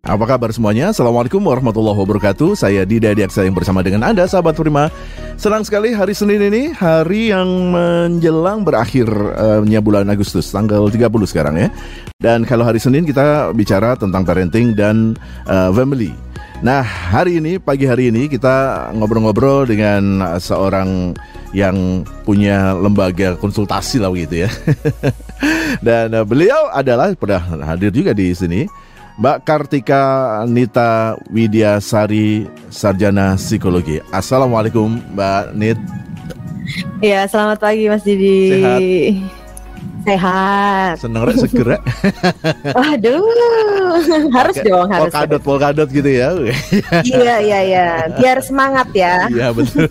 Apa kabar semuanya? Assalamualaikum warahmatullahi wabarakatuh. Saya Dida Diaksa yang bersama dengan Anda Sahabat Prima. Senang sekali hari Senin ini Hari yang menjelang berakhirnya uh, bulan Agustus Tanggal 30 sekarang ya. Dan kalau hari Senin kita bicara tentang parenting dan uh, family. Nah hari ini, pagi hari ini kita ngobrol-ngobrol dengan seorang yang punya lembaga konsultasi lah gitu ya. Dan uh, beliau adalah, pernah hadir juga di sini Mbak Kartika Nita Widyasari Sarjana Psikologi. Assalamualaikum Mbak Nit. Ya, selamat pagi Mas Didi. Sehat. Sehat. Seneng rek segera. Waduh, harus Pakai dong harus. Polkadot polkadot gitu ya. Iya iya iya, biar semangat ya. Iya betul.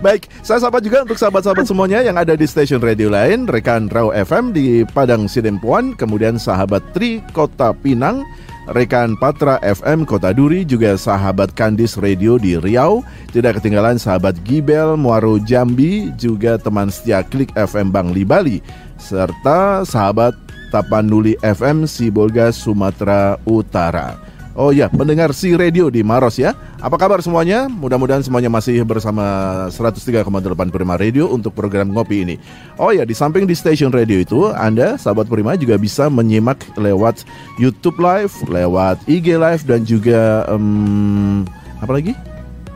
Baik, saya sapa juga untuk sahabat-sahabat semuanya yang ada di stasiun radio lain, rekan Raw FM di Padang Sidempuan, kemudian sahabat Tri Kota Pinang, rekan Patra FM Kota Duri, juga sahabat Kandis Radio di Riau, tidak ketinggalan sahabat Gibel Muaro Jambi, juga teman setia Klik FM Bangli Bali, serta sahabat Tapanuli FM Sibolga Sumatera Utara. Oh ya, pendengar si radio di Maros ya. Apa kabar semuanya? Mudah-mudahan semuanya masih bersama 103,8 Prima Radio untuk program ngopi ini. Oh ya, di samping di stasiun radio itu, Anda sahabat Prima juga bisa menyimak lewat YouTube Live, lewat IG Live dan juga um, apa lagi?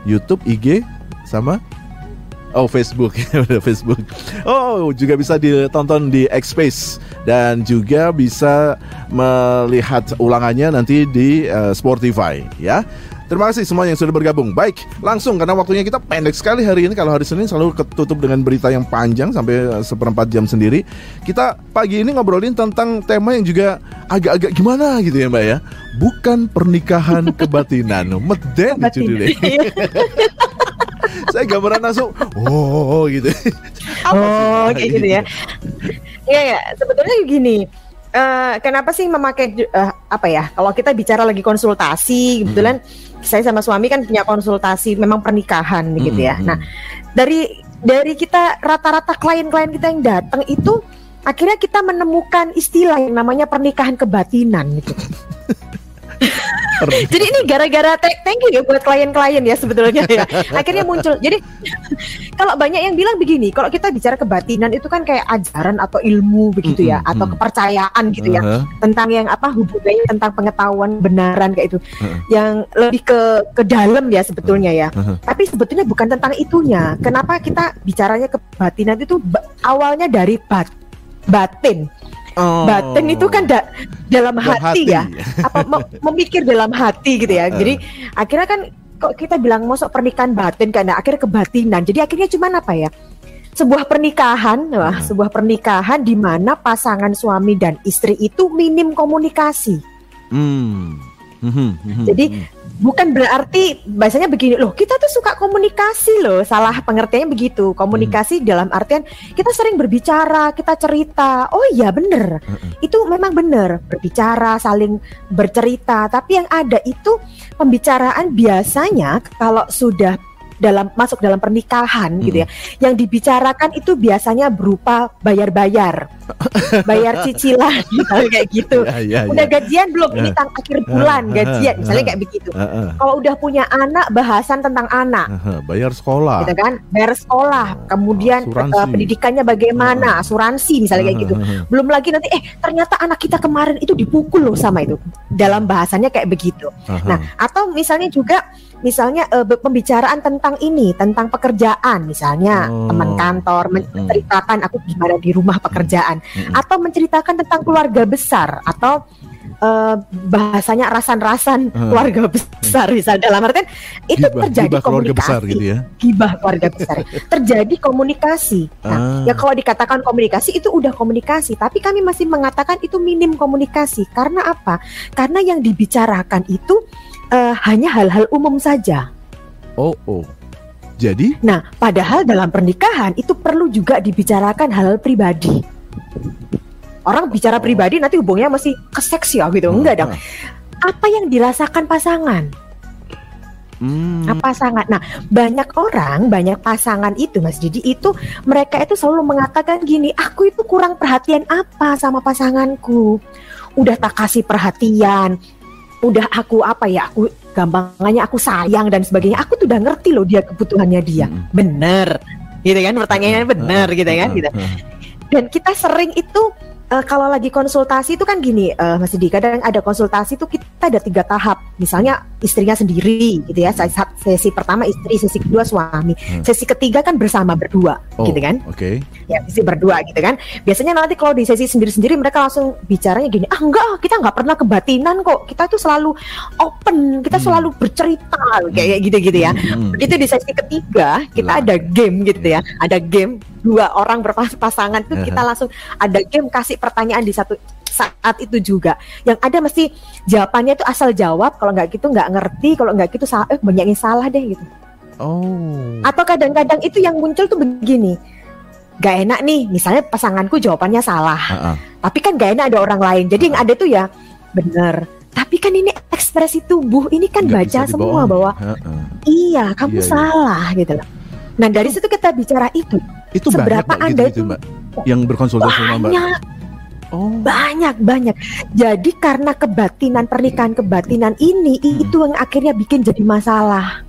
YouTube, IG sama Oh Facebook, Facebook. Oh juga bisa ditonton di Xspace dan juga bisa melihat ulangannya nanti di uh, Spotify ya. Terima kasih semua yang sudah bergabung. Baik, langsung karena waktunya kita pendek sekali hari ini. Kalau hari Senin selalu ketutup dengan berita yang panjang sampai seperempat jam sendiri. Kita pagi ini ngobrolin tentang tema yang juga agak-agak gimana gitu ya Mbak ya. Bukan pernikahan kebatinan. Meden judulnya. Saya gambaran langsung, oh gitu. Oh, kayak gitu ya. Iya ya, sebetulnya gini. Uh, kenapa sih memakai uh, apa ya? Kalau kita bicara lagi konsultasi, kebetulan hmm. saya sama suami kan punya konsultasi memang pernikahan begitu ya. Hmm. Nah, dari dari kita rata-rata klien-klien kita yang datang itu akhirnya kita menemukan istilah yang namanya pernikahan kebatinan gitu. Jadi ini gara-gara thank you ya buat klien-klien ya sebetulnya ya. Akhirnya muncul. Jadi kalau banyak yang bilang begini, kalau kita bicara kebatinan itu kan kayak ajaran atau ilmu begitu ya, atau kepercayaan gitu ya, Uh-huh. tentang yang apa hubungannya tentang pengetahuan benaran kayak itu, Uh-huh. yang lebih ke ke dalam ya sebetulnya ya. Uh-huh. Tapi sebetulnya bukan tentang itunya. Kenapa kita bicaranya kebatinan itu awalnya dari bat batin. Oh. Batin itu kan da- dalam hati, hati. ya, apa mem- memikir dalam hati gitu ya. Jadi akhirnya kan kok kita bilang masuk pernikahan batin karena akhirnya kebatinan. Jadi akhirnya cuman apa ya? Sebuah pernikahan, wah, sebuah pernikahan di mana pasangan suami dan istri itu minim komunikasi. Hmm. Mhm, mhm, Jadi mhm. bukan berarti bahasanya begini loh kita tuh suka komunikasi loh salah pengertiannya begitu. Komunikasi dalam artian kita sering berbicara kita cerita. Oh iya bener. Itu memang bener berbicara saling bercerita. Tapi yang ada itu pembicaraan biasanya kalau sudah dalam masuk dalam pernikahan gitu ya. Yang dibicarakan itu biasanya berupa bayar-bayar. Bayar cicilan misalnya kayak gitu. Ya, ya, udah ya. gajian belum? Ini tang akhir bulan gajian misalnya kayak begitu. Kalau udah punya anak bahasan tentang anak. Bayar sekolah. gitu kan? Bayar sekolah. Kemudian eh, pendidikannya bagaimana? Asuransi misalnya kayak gitu. belum lagi nanti eh ternyata anak kita kemarin itu dipukul loh sama itu. Dalam bahasanya kayak begitu. Nah atau misalnya juga misalnya be- pembicaraan tentang ini tentang pekerjaan misalnya Oh. teman kantor menceritakan aku gimana di rumah pekerjaan. Atau menceritakan tentang keluarga besar atau eh, bahasanya rasan-rasan Hmm. keluarga besar misal dalam artian itu Gibah- terjadi gibah keluarga komunikasi. besar gitu ya. gibah keluarga besar. Terjadi komunikasi. Nah Ah. ya kalau dikatakan komunikasi itu udah komunikasi. Tapi kami masih mengatakan itu minim komunikasi. Karena apa? Karena yang dibicarakan itu eh, hanya hal-hal umum saja Oh, oh. Jadi, nah padahal dalam pernikahan itu perlu juga dibicarakan hal pribadi orang bicara pribadi nanti hubungnya masih ke seks ya gitu enggak dong apa yang dirasakan pasangan. Hmm. Nah, pasangan. Nah, banyak orang, banyak pasangan itu, Mas Didi itu mereka itu selalu mengatakan gini, aku itu kurang perhatian apa sama pasanganku. Udah tak kasih perhatian, udah aku apa ya, aku gampangannya aku sayang dan sebagainya. Aku tuh udah ngerti loh dia kebutuhannya dia. Mm-mm. Bener. Gitu kan pertanyaannya bener gitu kan gitu. Dan kita sering itu eh, kalau lagi konsultasi itu kan gini, eh, Mas Didi, kadang ada konsultasi itu kita ada tiga tahap. Misalnya istrinya sendiri, gitu ya. Sesi, sesi pertama istri, sesi kedua suami, Hmm. sesi ketiga kan bersama berdua, Oh, gitu kan? Oke. Ya, sesi berdua, gitu kan? Biasanya nanti kalau di sesi sendiri-sendiri mereka langsung bicaranya gini, ah enggak, kita nggak pernah kebatinan kok. Kita tuh selalu open, kita Hmm. selalu bercerita, kayak gitu-gitu ya. Hmm. Begitu di sesi ketiga kita ada game gitu ya, ada game dua orang berpasangan tuh kita langsung ada game kasih pertanyaan di satu saat itu juga. Yang ada mesti jawabannya itu asal jawab, kalau nggak gitu nggak ngerti, kalau nggak gitu salah, eh banyak yang salah deh gitu. Oh. Atau kadang-kadang itu yang muncul tuh begini, gak enak nih, misalnya pasanganku jawabannya salah, Ah, ah. tapi kan gak enak ada orang lain. Jadi yang ada tuh ya bener. Tapi kan ini ekspresi tubuh, ini kan Nggak baca semua bahwa Ah, ah. Iya, kamu Iya, iya. salah gitu loh. Nah dari situ kita bicara itu Itu Seberapa banyak Mbak, Anda gitu-gitu, Mbak. Yang berkonsultasi sama Mbak. Oh. banyak, banyak. Jadi karena kebatinan pernikahan kebatinan ini Hmm. itu yang akhirnya bikin jadi masalah.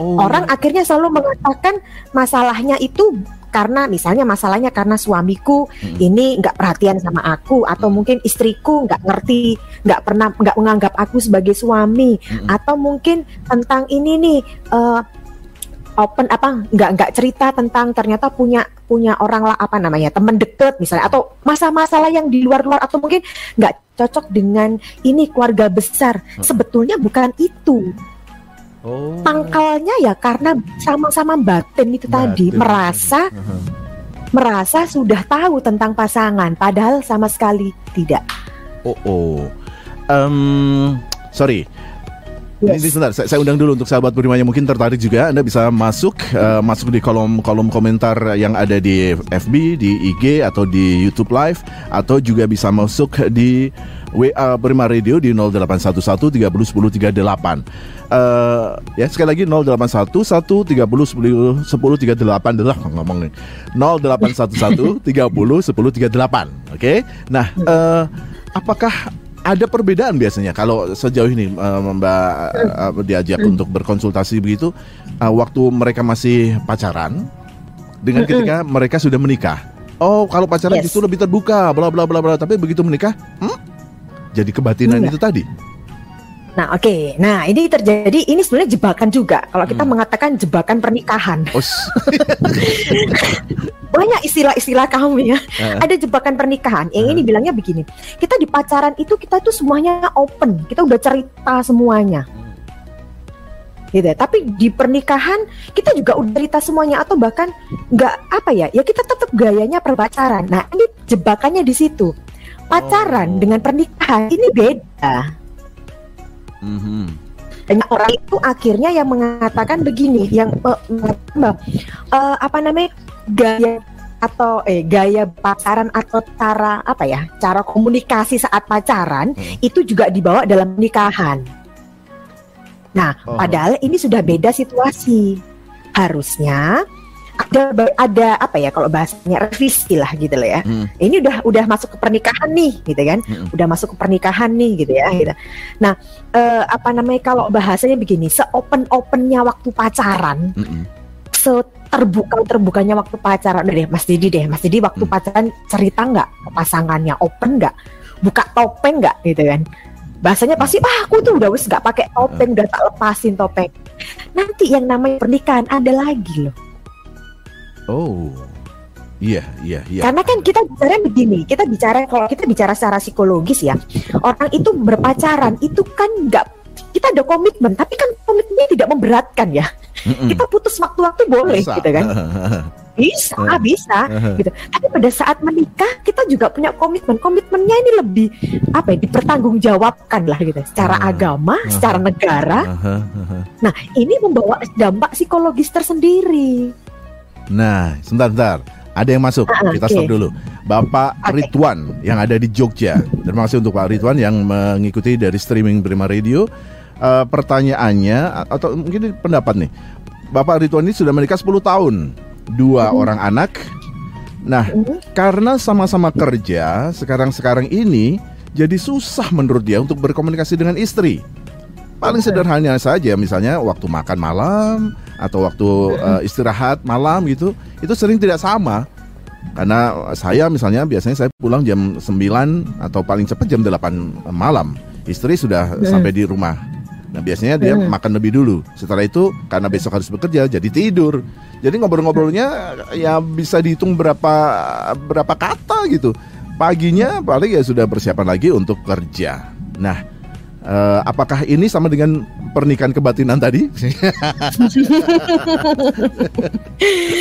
Oh. Orang akhirnya selalu mengatakan masalahnya itu karena misalnya masalahnya karena suamiku Mm-mm. ini nggak perhatian sama aku atau Mm. mungkin istriku nggak ngerti nggak pernah nggak menganggap aku sebagai suami Mm-mm. atau mungkin tentang ini nih eh, open apa nggak nggak cerita tentang ternyata punya punya orang lah apa namanya teman deket misalnya atau masalah-masalah yang di luar-luar atau mungkin nggak cocok dengan ini keluarga besar sebetulnya bukan itu Oh. pangkalnya ya karena sama-sama batin itu tadi Batin. merasa Aha. merasa sudah tahu tentang pasangan padahal sama sekali tidak Oh, oh. Em, sorry. Ini, ini Yes. sebentar, saya, saya undang dulu untuk sahabat Budiman yang mungkin tertarik juga. Anda bisa masuk eh, masuk di kolom kolom komentar yang ada di FB, di IG atau di YouTube Live atau juga bisa masuk di WA Prima Radio di 0811 30 10 38. Eh, ya sekali lagi 0811 30 10 10 38 adalah ngomong nih 0811 30 10 38 oke nah eh, apakah ada perbedaan biasanya kalau sejauh ini eh, Mbak eh, diajak untuk berkonsultasi begitu eh, waktu mereka masih pacaran dengan ketika mereka sudah menikah. Oh, kalau pacaran Yes. justru lebih terbuka, bla bla bla bla. Tapi begitu menikah, hmm? jadi kebatinan Enggak. itu tadi. Nah, oke. Nah, ini terjadi ini sebenarnya jebakan juga. Kalau kita Hmm. mengatakan jebakan pernikahan. Oh, Banyak istilah-istilah kami ya. eh, Ada jebakan pernikahan. Yang Hmm. ini bilangnya begini. Kita di pacaran itu kita tuh semuanya open. Kita udah cerita semuanya. Gitu ya. Tapi di pernikahan kita juga udah cerita semuanya atau bahkan nggak apa ya? Ya kita tetap gayanya perpacaran. Nah, ini jebakannya di situ. Pacaran Oh. dengan pernikahan ini beda. mhm. Banyak orang itu akhirnya yang mengatakan begini, yang bahwa, eh, apa namanya gaya atau eh gaya pacaran atau cara apa ya cara komunikasi saat pacaran Hmm. itu juga dibawa dalam pernikahan. Nah, Oh. padahal ini sudah beda situasi. Harusnya ada ada apa ya kalau bahasanya revisi lah gitu loh ya. Hmm. Ini udah udah masuk ke pernikahan nih gitu kan Mm-mm. udah masuk ke pernikahan nih gitu ya gitu. Nah, eh, apa namanya kalau bahasanya begini, seopen opennya waktu pacaran, Mm-mm. Seterbuka terbukanya waktu pacaran Udah deh, Mas Didi deh, Mas Didi waktu Hmm. pacaran cerita nggak ke pasangannya, open nggak, buka topeng nggak gitu kan? Bahasanya pasti, ah aku tuh udah wis nggak pakai topeng, udah tak lepasin topeng. Nanti yang namanya pernikahan ada lagi loh. Oh, iya iya iya. Karena kan kita bicara begini, kita bicara kalau kita bicara secara psikologis ya, orang itu berpacaran itu kan nggak kita ada komitmen, tapi kan komitmennya tidak memberatkan ya. Mm-mm. Kita putus waktu-waktu boleh Bisa. gitu kan, bisa, Eh. bisa. Gitu. Tapi pada saat menikah kita juga punya komitmen. Komitmennya ini lebih apa ya? Dipertanggungjawabkan lah gitu, secara Ah. agama, secara negara. Nah ini membawa dampak psikologis tersendiri. Nah, sebentar, sebentar. Ada yang masuk. Ah, Kita stop dulu. Bapak Oke. Ridwan yang ada di Jogja. Terima kasih untuk Pak Ridwan yang mengikuti dari streaming Prima Radio. Eh, pertanyaannya atau mungkin pendapat nih. Bapak Ridwan ini sudah menikah 10 tahun. Dua orang anak. Nah, Mhm. karena sama-sama kerja, sekarang-sekarang ini jadi susah menurut dia untuk berkomunikasi dengan istri. Paling sederhananya saja, misalnya waktu makan malam atau waktu eh, istirahat malam gitu, itu sering tidak sama. Karena saya misalnya biasanya saya pulang jam 9 atau paling cepat jam 8 malam. Istri sudah sampai di rumah. Nah biasanya dia makan lebih dulu. Setelah itu karena besok harus bekerja jadi tidur. Jadi ngobrol-ngobrolnya ya bisa dihitung berapa berapa kata gitu. Paginya paling ya sudah persiapan lagi untuk kerja. Nah, eh, apakah ini sama dengan pernikahan kebatinan tadi?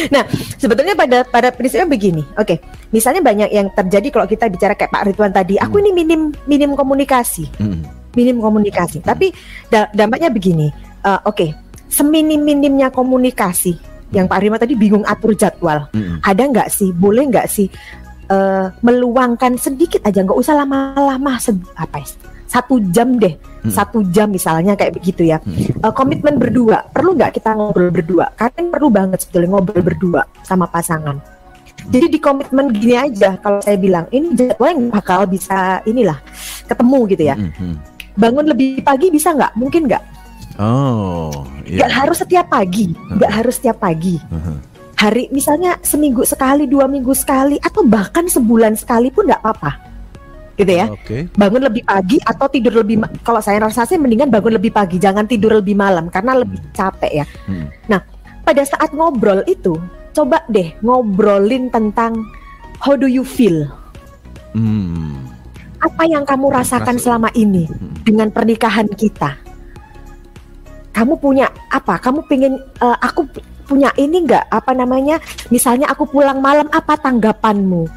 Nah, sebetulnya pada pada prinsipnya begini. Oke, misalnya banyak yang terjadi kalau kita bicara kayak Pak Ridwan tadi. Aku ini minim minim komunikasi, Hmm. Minim komunikasi. Tapi da- dampaknya begini. Eh, Oke, seminim minimnya komunikasi. Yang Pak Ridwan tadi bingung atur jadwal. Mm-mm. Ada nggak sih? Boleh nggak sih eh, meluangkan sedikit aja? Nggak usah lama-lama. se- apa ya? Satu jam deh, Hmm. satu jam misalnya kayak begitu ya. Eh, komitmen berdua perlu nggak kita ngobrol berdua karena perlu banget sebetulnya ngobrol berdua sama pasangan jadi di komitmen gini aja kalau saya bilang ini jadwalnya nggak bakal bisa inilah ketemu gitu ya Mm-mm. Bangun lebih pagi bisa nggak? Mungkin nggak. Oh, nggak iya. harus setiap pagi. Nggak harus setiap pagi. Hari misalnya seminggu sekali dua minggu sekali atau bahkan sebulan sekali pun nggak apa-apa. Gitu ya. Oke. bangun lebih pagi atau tidur lebih kalau saya rasa sih mendingan bangun lebih pagi jangan tidur lebih malam karena lebih capek ya. Hmm. nah pada saat ngobrol itu coba deh ngobrolin tentang how do you feel? Hmm. Apa yang kamu rasakan Rasa- selama ini Hmm. dengan pernikahan kita? Kamu punya apa? Kamu pengen eh, aku pu- punya ini nggak? Apa namanya? Misalnya aku pulang malam apa tanggapanmu?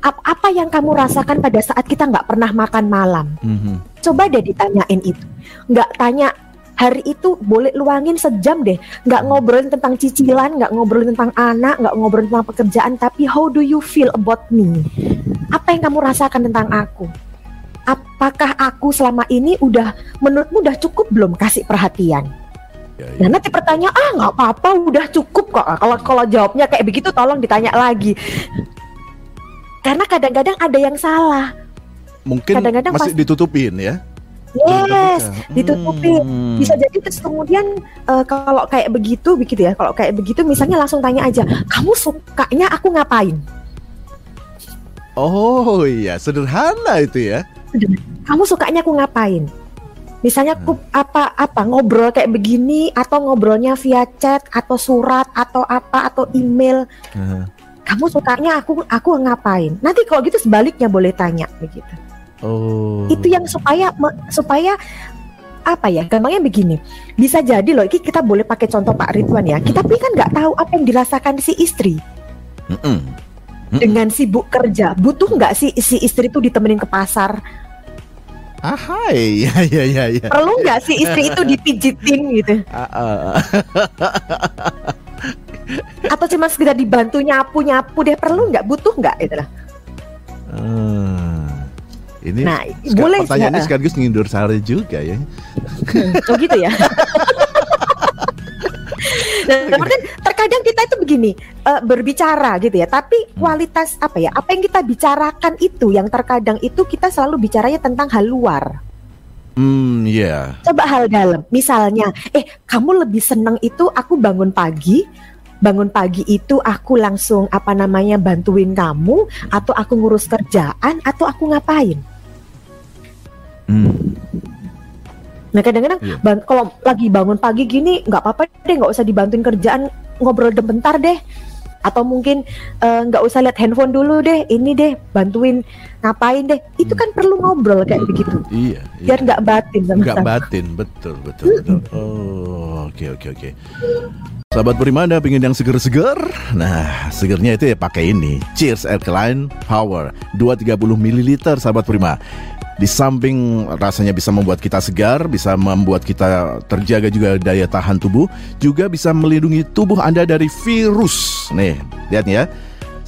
Ap- apa yang kamu rasakan pada saat kita nggak pernah makan malam? Mhm. coba deh ditanyain itu. Nggak tanya hari itu boleh luangin sejam deh. Nggak ngobrolin tentang cicilan nggak ngobrolin tentang anak nggak ngobrolin tentang pekerjaan tapi how do you feel about me? Apa yang kamu rasakan tentang aku apakah aku selama ini udah menurutmu udah cukup belum kasih perhatian Ya, ya. Nah nanti pertanyaan ah nggak apa-apa udah cukup kok kalau kalau jawabnya kayak begitu tolong ditanya lagi karena kadang-kadang ada yang salah Mungkin kadang-kadang masih pas- ditutupin ya. yes ditutupin. Hmm. bisa jadi terus kemudian eh, kalau kayak begitu begitu ya kalau kayak begitu misalnya langsung tanya aja kamu sukanya aku ngapain Oh iya, sederhana itu ya. Kamu sukanya aku ngapain? Misalnya aku apa apa ngobrol kayak begini atau ngobrolnya via chat atau surat atau apa atau email. Kamu sukanya aku aku ngapain? Nanti kalau gitu sebaliknya boleh tanya begitu. Oh. itu yang supaya supaya apa ya? Gampangnya begini. Bisa jadi loh ini kita boleh pakai contoh Pak Ridwan ya. Kita tapi kan nggak tahu apa yang dirasakan si istri. Mm-mm. Mm-mm. dengan sibuk kerja. Butuh nggak sih si istri itu ditemenin ke pasar Ah, hai. ya ya ya ya. perlu nggak sih istri itu dipijitin gitu Ah, ah, atau cuma sekedar dibantu nyapu nyapu deh perlu nggak butuh nggak gitu lah Ah. Ini nah boleh pertanyaan ini nggak? sekaligus ngindur sari juga ya. oh gitu ya Nah, kemudian terkadang kita itu begini eh, berbicara gitu ya, tapi kualitas apa ya? Apa yang kita bicarakan itu yang terkadang itu kita selalu bicaranya tentang hal luar. Hmm, ya. Coba hal dalam. Misalnya, eh kamu lebih seneng itu aku bangun pagi, bangun pagi itu aku langsung apa namanya bantuin kamu atau aku ngurus kerjaan atau aku ngapain? Hmm. Nah kadang-kadang ban- kalau lagi bangun pagi gini nggak apa-apa deh nggak usah dibantuin kerjaan ngobrol deh bentar deh atau mungkin eh, nggak usah lihat handphone dulu deh ini deh bantuin ngapain deh itu kan perlu ngobrol kayak begitu Iya. biar iya. nggak batin sama Nggak batin, betul, betul, betul. Oh, oke, oke, oke. Sahabat Prima, Anda pengen yang seger-seger? Nah, segernya itu ya pakai ini. Cheers Alkaline Power 230 ml, sahabat Prima. Di samping rasanya bisa membuat kita segar, bisa membuat kita terjaga juga daya tahan tubuh, juga bisa melindungi tubuh Anda dari virus. Nih, lihat ya.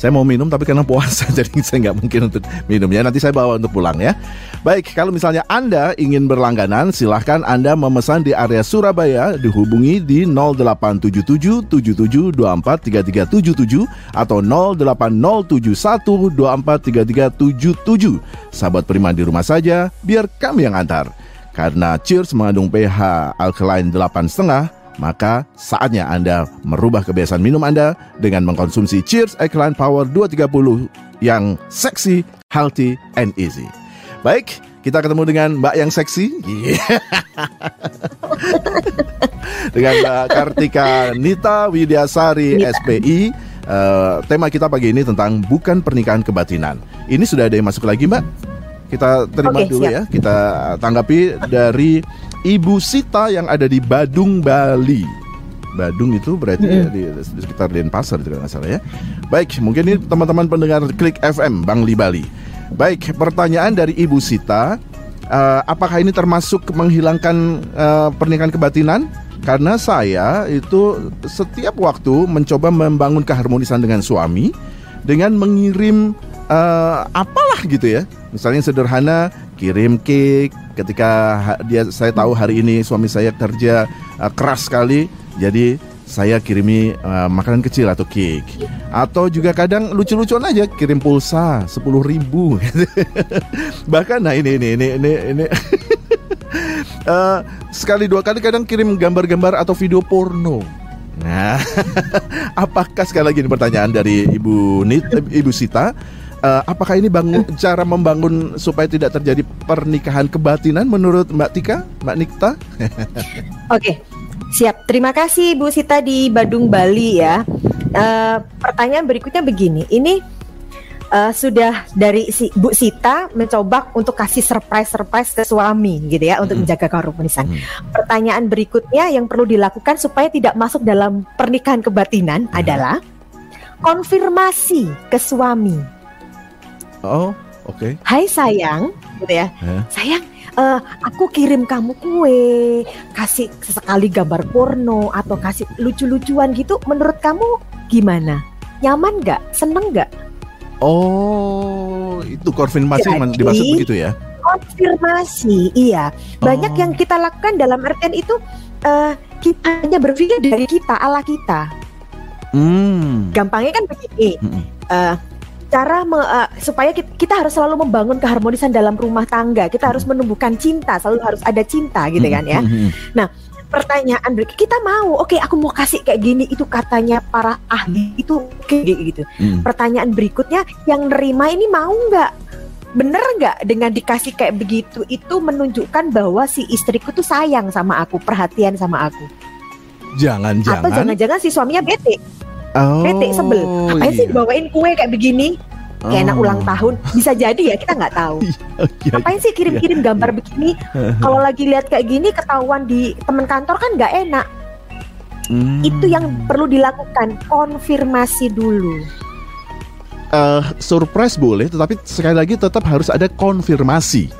Saya mau minum tapi karena puasa jadi saya nggak mungkin untuk minum ya. Nanti saya bawa untuk pulang ya. Baik, kalau misalnya Anda ingin berlangganan, silahkan Anda memesan di area Surabaya dihubungi di 0877 77243377 atau 08071 243377. Sahabat Prima di rumah saja, biar kami yang antar. Karena Cheers mengandung pH alkaline 8,5 maka saatnya Anda merubah kebiasaan minum Anda dengan mengkonsumsi Cheers Alkaline Power 230 yang seksi, healthy, and easy. Baik, kita ketemu dengan Mbak yang seksi. dengan Mbak Kartika Nita Widyasari SPI. Uh, tema kita pagi ini tentang bukan pernikahan kebatinan. Ini sudah ada yang masuk lagi, Mbak? Kita terima okay, dulu siap. ya. Kita tanggapi dari Ibu Sita yang ada di Badung, Bali. Badung itu berarti mm. ya, di, di sekitar Denpasar nggak salah ya. Baik, mungkin ini teman-teman pendengar Klik FM Bangli Bali. Baik, pertanyaan dari Ibu Sita, uh, apakah ini termasuk menghilangkan uh, pernikahan kebatinan? Karena saya itu setiap waktu mencoba membangun keharmonisan dengan suami dengan mengirim uh, apalah gitu ya. Misalnya sederhana kirim cake, ketika dia saya tahu hari ini suami saya kerja uh, keras sekali jadi saya kirimi uh, makanan kecil atau cake atau juga kadang lucu-lucuan aja kirim pulsa sepuluh ribu bahkan nah ini ini ini ini, ini. uh, sekali dua kali kadang kirim gambar-gambar atau video porno Nah, apakah sekali lagi ini pertanyaan dari Ibu Nit, Ibu Sita? Uh, apakah ini bangun cara membangun supaya tidak terjadi pernikahan kebatinan menurut Mbak Tika, Mbak Nikta? Oke, siap. Terima kasih Bu Sita di Badung Bali ya. Uh, pertanyaan berikutnya begini, ini uh, sudah dari si Bu Sita mencoba untuk kasih surprise-surprise ke suami gitu ya untuk hmm. menjaga keharmonisan. Hmm. Pertanyaan berikutnya yang perlu dilakukan supaya tidak masuk dalam pernikahan kebatinan hmm. adalah konfirmasi ke suami Oh, oke. Okay. Hai sayang, gitu ya. Yeah. Sayang, uh, aku kirim kamu kue, kasih sesekali gambar porno atau kasih lucu-lucuan gitu. Menurut kamu gimana? Nyaman nggak? Seneng nggak? Oh, itu konfirmasi Jadi, yang dimaksud begitu ya? Konfirmasi, iya. Banyak oh. yang kita lakukan dalam artian itu uh, kita hanya berpikir dari kita, ala kita. Hmm. Gampangnya kan begini. Hmm. Uh, cara me, uh, supaya kita, kita harus selalu membangun keharmonisan dalam rumah tangga. Kita harus menumbuhkan cinta, selalu harus ada cinta gitu kan ya. Nah, pertanyaan berikut kita mau, oke okay, aku mau kasih kayak gini itu katanya para ahli itu kayak gitu. Hmm. Pertanyaan berikutnya yang nerima ini mau nggak? Bener nggak dengan dikasih kayak begitu itu menunjukkan bahwa si istriku tuh sayang sama aku, perhatian sama aku. Jangan-jangan. Atau jangan-jangan si suaminya bete Oh, Bete sebel. Apa iya. sih bawain kue kayak begini? Kayak anak ulang oh. tahun bisa jadi ya kita nggak tahu. Iya, iya, sih kirim-kirim iya, gambar begini? Kalau lagi lihat kayak gini ketahuan di teman kantor kan nggak enak. Hmm. Itu yang perlu dilakukan konfirmasi dulu. Uh, surprise boleh, tetapi sekali lagi tetap harus ada konfirmasi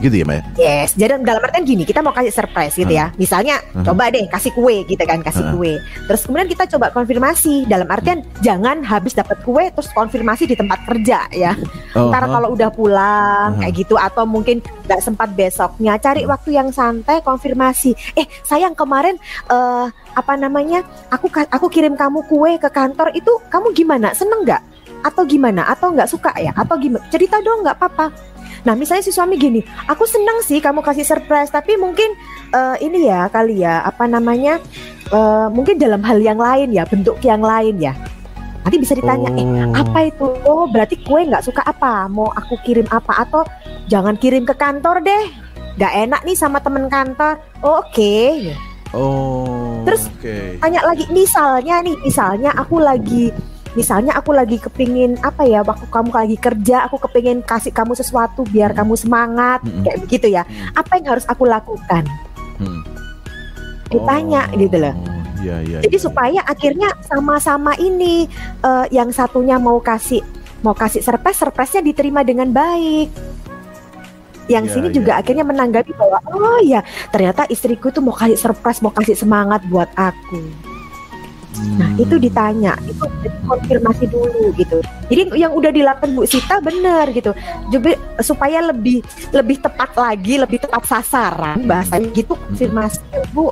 gitu ya Mbak? Yes, jadi dalam artian gini, kita mau kasih surprise gitu ya. Misalnya, uh coba deh kasih kue gitu kan, kasih uh kue. Terus kemudian kita coba konfirmasi dalam artian jangan habis dapat kue terus konfirmasi di tempat kerja ya. Uh-huh. Ntar kalau udah pulang uh kayak gitu atau mungkin nggak sempat besoknya cari waktu yang santai konfirmasi. Eh, sayang kemarin uh, apa namanya? Aku aku kirim kamu kue ke kantor itu kamu gimana? Seneng nggak? Atau gimana? Atau nggak suka ya? Atau gimana? Cerita dong nggak apa-apa Nah, misalnya si suami gini, aku senang sih kamu kasih surprise, tapi mungkin uh, ini ya kali ya, apa namanya, uh, mungkin dalam hal yang lain ya, bentuk yang lain ya. Nanti bisa ditanya, eh, oh. eh apa itu? Oh, berarti kue nggak suka apa? Mau aku kirim apa? Atau jangan kirim ke kantor deh, nggak enak nih sama temen kantor. Oh, Oke. Okay. Oh. Terus okay. tanya lagi, misalnya nih, misalnya aku lagi misalnya aku lagi kepingin apa ya waktu kamu lagi kerja aku kepingin kasih kamu sesuatu biar hmm. kamu semangat hmm. kayak begitu ya hmm. apa yang harus aku lakukan hmm. ditanya oh. gitu loh ya, ya, jadi ya, supaya akhirnya sama-sama ini uh, yang satunya mau kasih mau kasih surprise surprise-nya diterima dengan baik yang ya, sini juga ya. akhirnya menanggapi bahwa oh ya ternyata istriku tuh mau kasih surprise mau kasih semangat buat aku Nah Hmm. itu ditanya, itu konfirmasi dulu gitu. Jadi yang udah dilakukan Bu Sita benar gitu. Jadi supaya lebih lebih tepat lagi, lebih tepat sasaran bahasanya gitu konfirmasi Bu,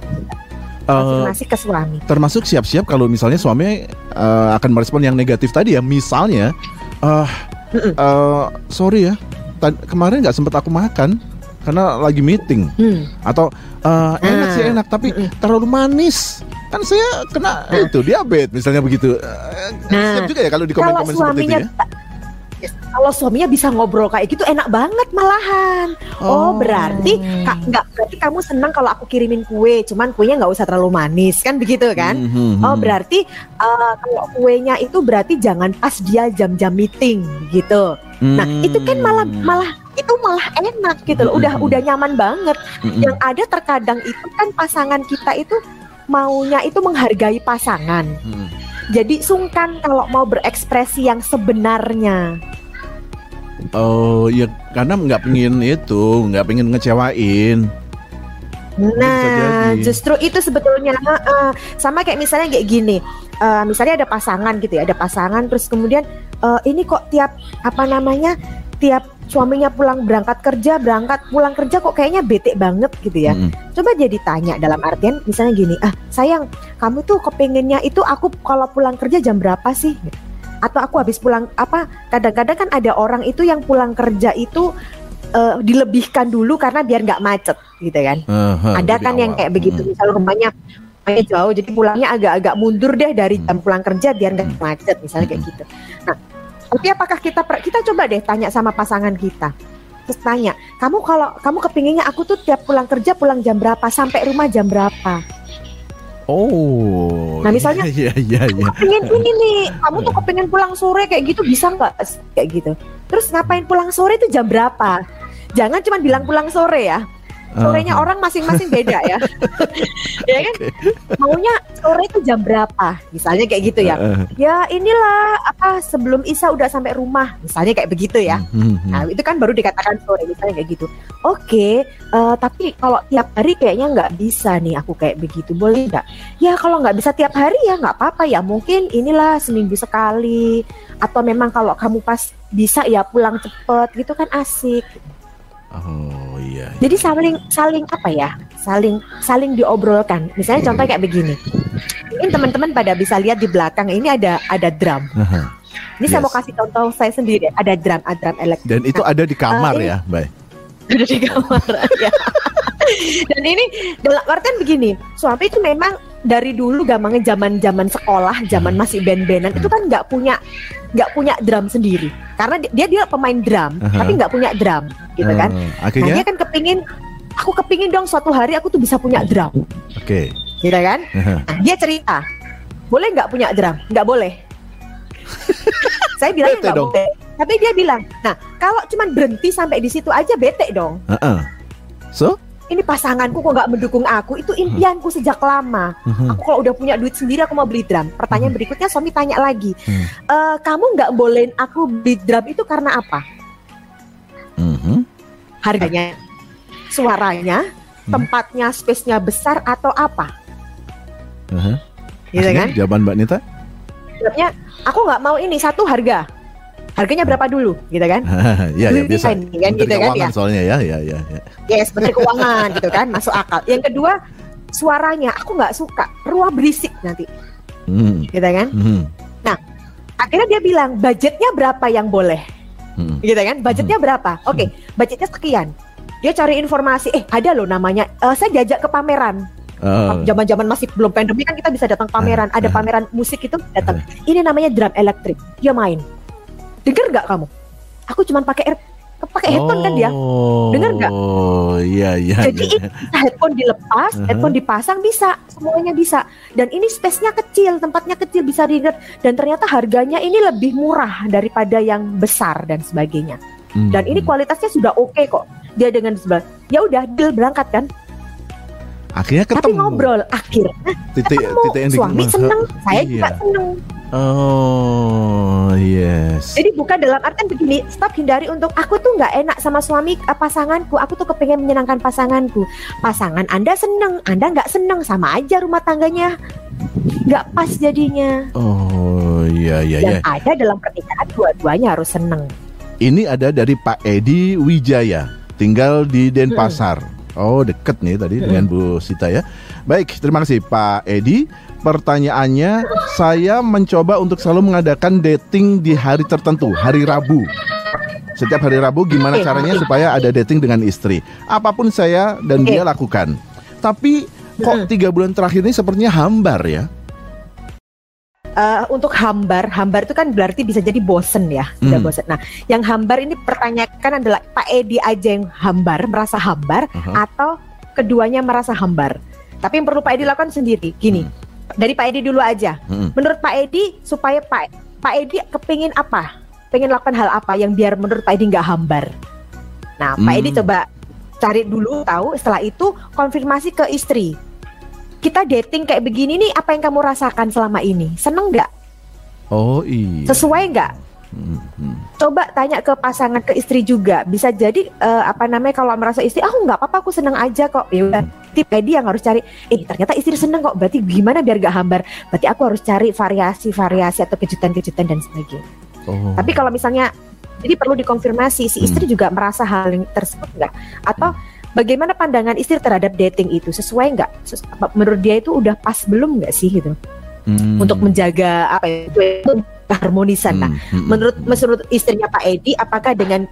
Eh, konfirmasi ke suami. termasuk siap-siap kalau misalnya suami eh, akan merespon yang negatif tadi ya misalnya eh Mm-mm. eh, sorry ya kemarin nggak sempet aku makan karena lagi meeting Hmm. atau eh, enak sih Ah, enak tapi terlalu manis kan saya kena itu diabetes misalnya begitu Eh, Nah, siap juga ya kalau di komen-komen seperti itu suaminya ya kalau suaminya bisa ngobrol kayak gitu enak banget malahan. Oh, berarti kak nggak berarti kamu senang kalau aku kirimin kue, cuman kuenya nggak usah terlalu manis kan begitu kan? Mhm, Oh mhm. berarti eh, kalau kuenya itu berarti jangan pas dia jam-jam meeting gitu. Nah itu kan malah Hmm. malah itu malah enak gitu loh. Udah Mm-mm. udah nyaman banget. Mhm. Yang ada terkadang itu kan pasangan kita itu maunya itu menghargai pasangan. Mhm. Jadi sungkan kalau mau berekspresi yang sebenarnya. Oh ya karena nggak pengen itu nggak pengen ngecewain Nah, justru itu sebetulnya heeh. sama kayak misalnya kayak gini. Eh, misalnya ada pasangan gitu ya, ada pasangan terus kemudian eh, ini kok tiap apa namanya? tiap suaminya pulang berangkat kerja, berangkat pulang kerja kok kayaknya bete banget gitu ya. Mhm. Coba jadi tanya dalam artian misalnya gini, "Ah, sayang, kamu tuh kepengennya itu aku kalau pulang kerja jam berapa sih?" Atau aku habis pulang apa? Kadang-kadang kan ada orang itu yang pulang kerja itu eh, dilebihkan dulu karena biar nggak macet gitu kan Aha, ada dari kan yang awal. kayak begitu Mhm. misal rumahnya rumahnya jauh jadi pulangnya agak-agak mundur deh dari jam pulang kerja biar nggak macet misalnya kayak Hmm. gitu nah tapi apakah kita kita coba deh tanya sama pasangan kita terus tanya kamu kalau kamu kepinginnya aku tuh tiap pulang kerja pulang jam berapa sampai rumah jam berapa Oh. Nah, misalnya- Iya iya iya. pengen ini nih kamu tuh kepengen pulang sore kayak gitu bisa nggak kayak gitu terus ngapain pulang sore itu jam berapa jangan cuma bilang pulang sore ya. Sorenya Aha. orang masing-masing beda ya. Ya kan? Maunya sore itu jam berapa? Misalnya kayak gitu ya. Eh, ya inilah apa sebelum Isa udah sampai rumah. Misalnya kayak begitu ya. Mhm. nah itu kan baru dikatakan sore misalnya kayak gitu. Oke eh, tapi kalau tiap hari kayaknya nggak bisa nih aku kayak begitu. Boleh nggak? Ya kalau nggak bisa tiap hari ya nggak apa-apa ya. Mungkin inilah seminggu sekali. Atau memang kalau kamu pas bisa ya pulang cepet gitu kan asik Oh iya. jadi saling saling apa ya? Saling saling diobrolkan. Misalnya contoh kayak begini. Ini teman-teman pada bisa lihat di belakang ini ada ada drum. Aha. Ini saya Yes. mau kasih contoh saya sendiri. Ada drum, ada drum elektrik Dan itu ada di kamar ini- ya, Bay. ada di kamar ya. Dan ini dalam artian begini, suami itu memang dari dulu gampangnya zaman-zaman sekolah, zaman masih band-bandan itu kan nggak punya nggak punya drum sendiri. Karena di- dia dia pemain drum, Aha. tapi nggak punya drum, gitu kan. Eh, Nah, akhirnya, dia kan kepingin aku kepingin dong suatu hari aku tuh bisa punya drum. oke. gitu kan? Aha. Nah, dia cerita, boleh nggak punya drum? Nggak boleh. Saya bilang nggak boleh. Tapi dia bilang, nah kalau cuman berhenti sampai di situ aja bete dong. Heeh. So, Ini pasanganku kok nggak mendukung aku? Itu impianku sejak lama. Mhm. Aku kalau udah punya duit sendiri aku mau beli drum. Pertanyaan berikutnya suami tanya lagi, Hmm. "Eh, kamu nggak bolehin aku beli drum itu karena apa? Mhm. Harganya, suaranya, Hmm. tempatnya, space-nya besar atau apa? Aha. Gitu Akhirnya kan? Jawaban Mbak Nita? Jawabnya, aku nggak mau ini satu harga. Harganya berapa dulu, gitu kan? Iya, ya Duit biasa. kan, Menteri gitu kan, Keuangan ya. soalnya ya, ya, ya. ya. Yes, keuangan gitu kan, masuk akal. Yang kedua, suaranya aku nggak suka, ruang berisik nanti, Mhm. gitu kan? Mhm. Akhirnya dia bilang budgetnya berapa yang boleh, Mhm. gitu kan? Budgetnya berapa? Oke, budgetnya sekian. Dia cari informasi, eh ada loh namanya. Eh, saya diajak ke pameran. Oh. Zaman-zaman masih belum pandemi kan kita bisa datang pameran. Ada pameran musik itu datang. Ini namanya drum elektrik. Dia main. Dengar nggak kamu? Aku cuma pakai air, pakai headphone kan dia. Dengar nggak? Oh, iya, iya. Jadi iya. headphone dilepas, Aha. headphone dipasang bisa, semuanya bisa. Dan ini space-nya kecil, tempatnya kecil bisa diingat dan ternyata harganya ini lebih murah daripada yang besar dan sebagainya. Dan ini Mhm. kualitasnya sudah oke kok. Dia dengan sebelah, ya udah deal berangkat kan. Akhirnya Tapi ketemu. ngobrol akhirnya Titik, ketemu. titik yang Suami seneng, saya juga Iya. seneng. Oh, yes. Jadi bukan dalam artian begini, stop hindari untuk aku tuh nggak enak sama suami eh, pasanganku, aku tuh kepengen menyenangkan pasanganku. Pasangan Anda seneng, Anda nggak seneng, sama aja rumah tangganya nggak pas jadinya. Oh iya iya Dan iya. ada dalam pernikahan dua-duanya harus seneng. Ini ada dari Pak Edi Wijaya, tinggal di Denpasar. Oh deket nih tadi dengan Bu Sita ya. Baik, terima kasih Pak Edi. Pertanyaannya, saya mencoba untuk selalu mengadakan dating di hari tertentu, hari Rabu. Setiap hari Rabu gimana caranya supaya ada dating dengan istri? Apa pun saya dan dia lakukan. Tapi kok tiga bulan terakhir ini sepertinya hambar ya? Eh, untuk hambar, hambar itu kan berarti bisa jadi bosen ya, udah Hmm. bosen. Nah, yang hambar ini pertanyakan adalah Pak Edi aja yang hambar, merasa hambar, Aha. atau keduanya merasa hambar. Tapi yang perlu Pak Edi lakukan sendiri, gini. Dari Pak Edi dulu aja. Mm-mm. Menurut Pak Edi supaya Pak Pak Edi kepingin apa? Pengen lakukan hal apa yang biar menurut Pak Edi nggak hambar? Nah, Pak Hmm. Edi coba cari dulu tahu. Setelah itu konfirmasi ke istri. Kita dating kayak begini nih, apa yang kamu rasakan selama ini? Seneng nggak? Oh iya. Sesuai nggak? Hmm, hmm. Coba tanya ke pasangan ke istri juga. Bisa jadi eh, apa namanya kalau merasa istri, ah nggak apa-apa, aku seneng aja kok. Ya udah. Tip Edi yang harus cari. Eh ternyata istri seneng kok. Berarti gimana biar gak hambar? Berarti aku harus cari variasi-variasi atau kejutan-kejutan dan sebagainya. Oh. Tapi kalau misalnya jadi perlu dikonfirmasi si istri juga merasa hal yang tersebut nggak? Atau bagaimana pandangan istri terhadap dating itu sesuai nggak? Menurut dia itu udah pas belum nggak sih gitu Hmm. untuk menjaga apa ya, itu keharmonisan. Nah, Hmm, hmm, menurut hmm. menurut istrinya Pak Edi, apakah dengan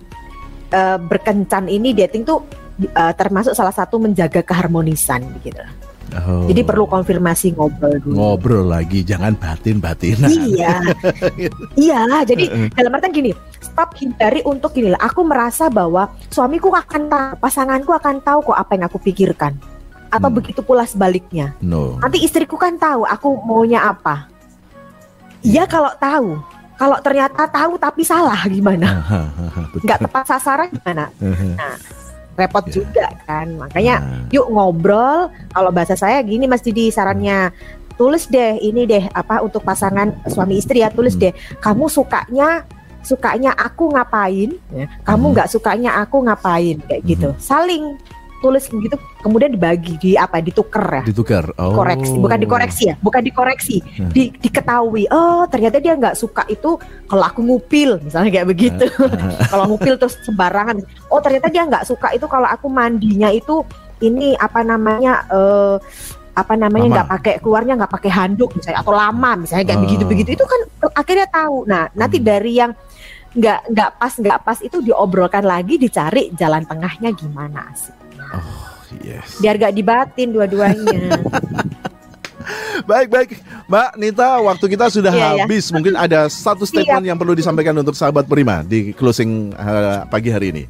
eh, berkencan ini dating tuh eh, termasuk salah satu menjaga keharmonisan gitu? Oh. Jadi perlu konfirmasi ngobrol dulu. ngobrol lagi, jangan batin-batinan. Iya, iyalah. Jadi dalam artian gini, stop hindari untuk gini lah. Aku merasa bahwa suamiku akan tahu, pasanganku akan tahu kok apa yang aku pikirkan. Atau Hmm. begitu pula sebaliknya. No. Nanti istriku kan tahu aku maunya apa. Iya kalau tahu. Kalau ternyata tahu tapi salah gimana? Betul. Nggak tepat sasaran gimana? Repot Ya. juga kan. Makanya Nah, yuk ngobrol. Kalau bahasa saya gini Mas Didi sarannya tulis deh ini deh apa untuk pasangan suami istri ya tulis Hmm. deh kamu sukanya sukanya aku ngapain ya. kamu Hmm. nggak sukanya aku ngapain kayak gitu saling tulis begitu kemudian dibagi di apa dituker ya ditukar. Oh. koreksi bukan dikoreksi ya bukan dikoreksi Hmm. di, diketahui oh ternyata dia nggak suka itu kalau aku ngupil misalnya kayak begitu kalau ngupil terus sembarangan oh ternyata dia nggak suka itu kalau aku mandinya itu ini apa namanya eh apa namanya nggak pakai keluarnya nggak pakai handuk misalnya atau lama misalnya kayak Ah. begitu begitu itu kan akhirnya tahu nah nanti Hmm. dari yang nggak nggak pas nggak pas itu diobrolkan lagi dicari jalan tengahnya gimana sih Yes. biar gak dibatin dua-duanya Baik, baik. Mbak Nita, waktu kita sudah Iya, iya. habis. Mungkin ada satu statement yang perlu disampaikan untuk sahabat Prima di closing uh, pagi hari ini.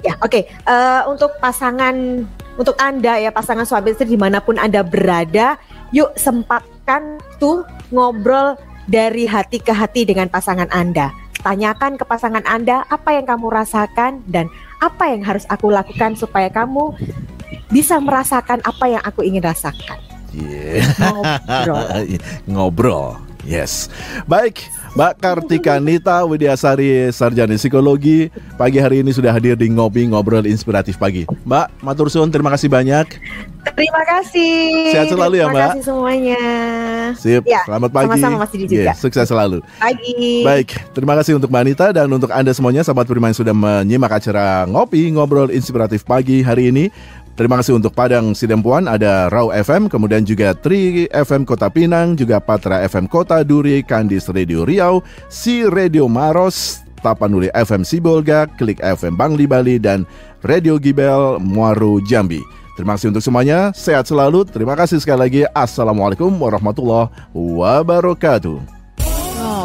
Ya, oke. Eh, untuk pasangan, untuk anda ya pasangan suami istri di mana pun anda berada, yuk sempatkan tuh ngobrol dari hati ke hati dengan pasangan anda. Tanyakan ke pasangan anda apa yang kamu rasakan dan apa yang harus aku lakukan supaya kamu bisa merasakan apa yang aku ingin rasakan. Yeah. Ngobrol. Ngobrol. Yes. Baik, Mbak Kartika Nita Widyasari Sarjana Psikologi pagi hari ini sudah hadir di Ngopi Ngobrol Inspiratif Pagi. Mbak Matur suwun, terima kasih banyak. Terima kasih. Sehat selalu ya, Terima Mbak. kasih semuanya. Sip, Ya, selamat pagi. sama-sama, Mas Didi juga. Yes, sukses selalu. Pagi. Baik, terima kasih untuk Mbak Anita dan untuk Anda semuanya sahabat Prima yang sudah menyimak acara Ngopi Ngobrol Inspiratif Pagi hari ini. Terima kasih untuk Padang Sidempuan, ada Raw FM, kemudian juga Tri FM Kota Pinang, juga Patra FM Kota Duri, Kandis Radio Riau, Si Radio Maros, Tapanuli FM Sibolga, Klik FM Bangli Bali, dan Radio Gibel Muaru Jambi. Terima kasih untuk semuanya, sehat selalu. Terima kasih sekali lagi. Assalamualaikum warahmatullahi wabarakatuh.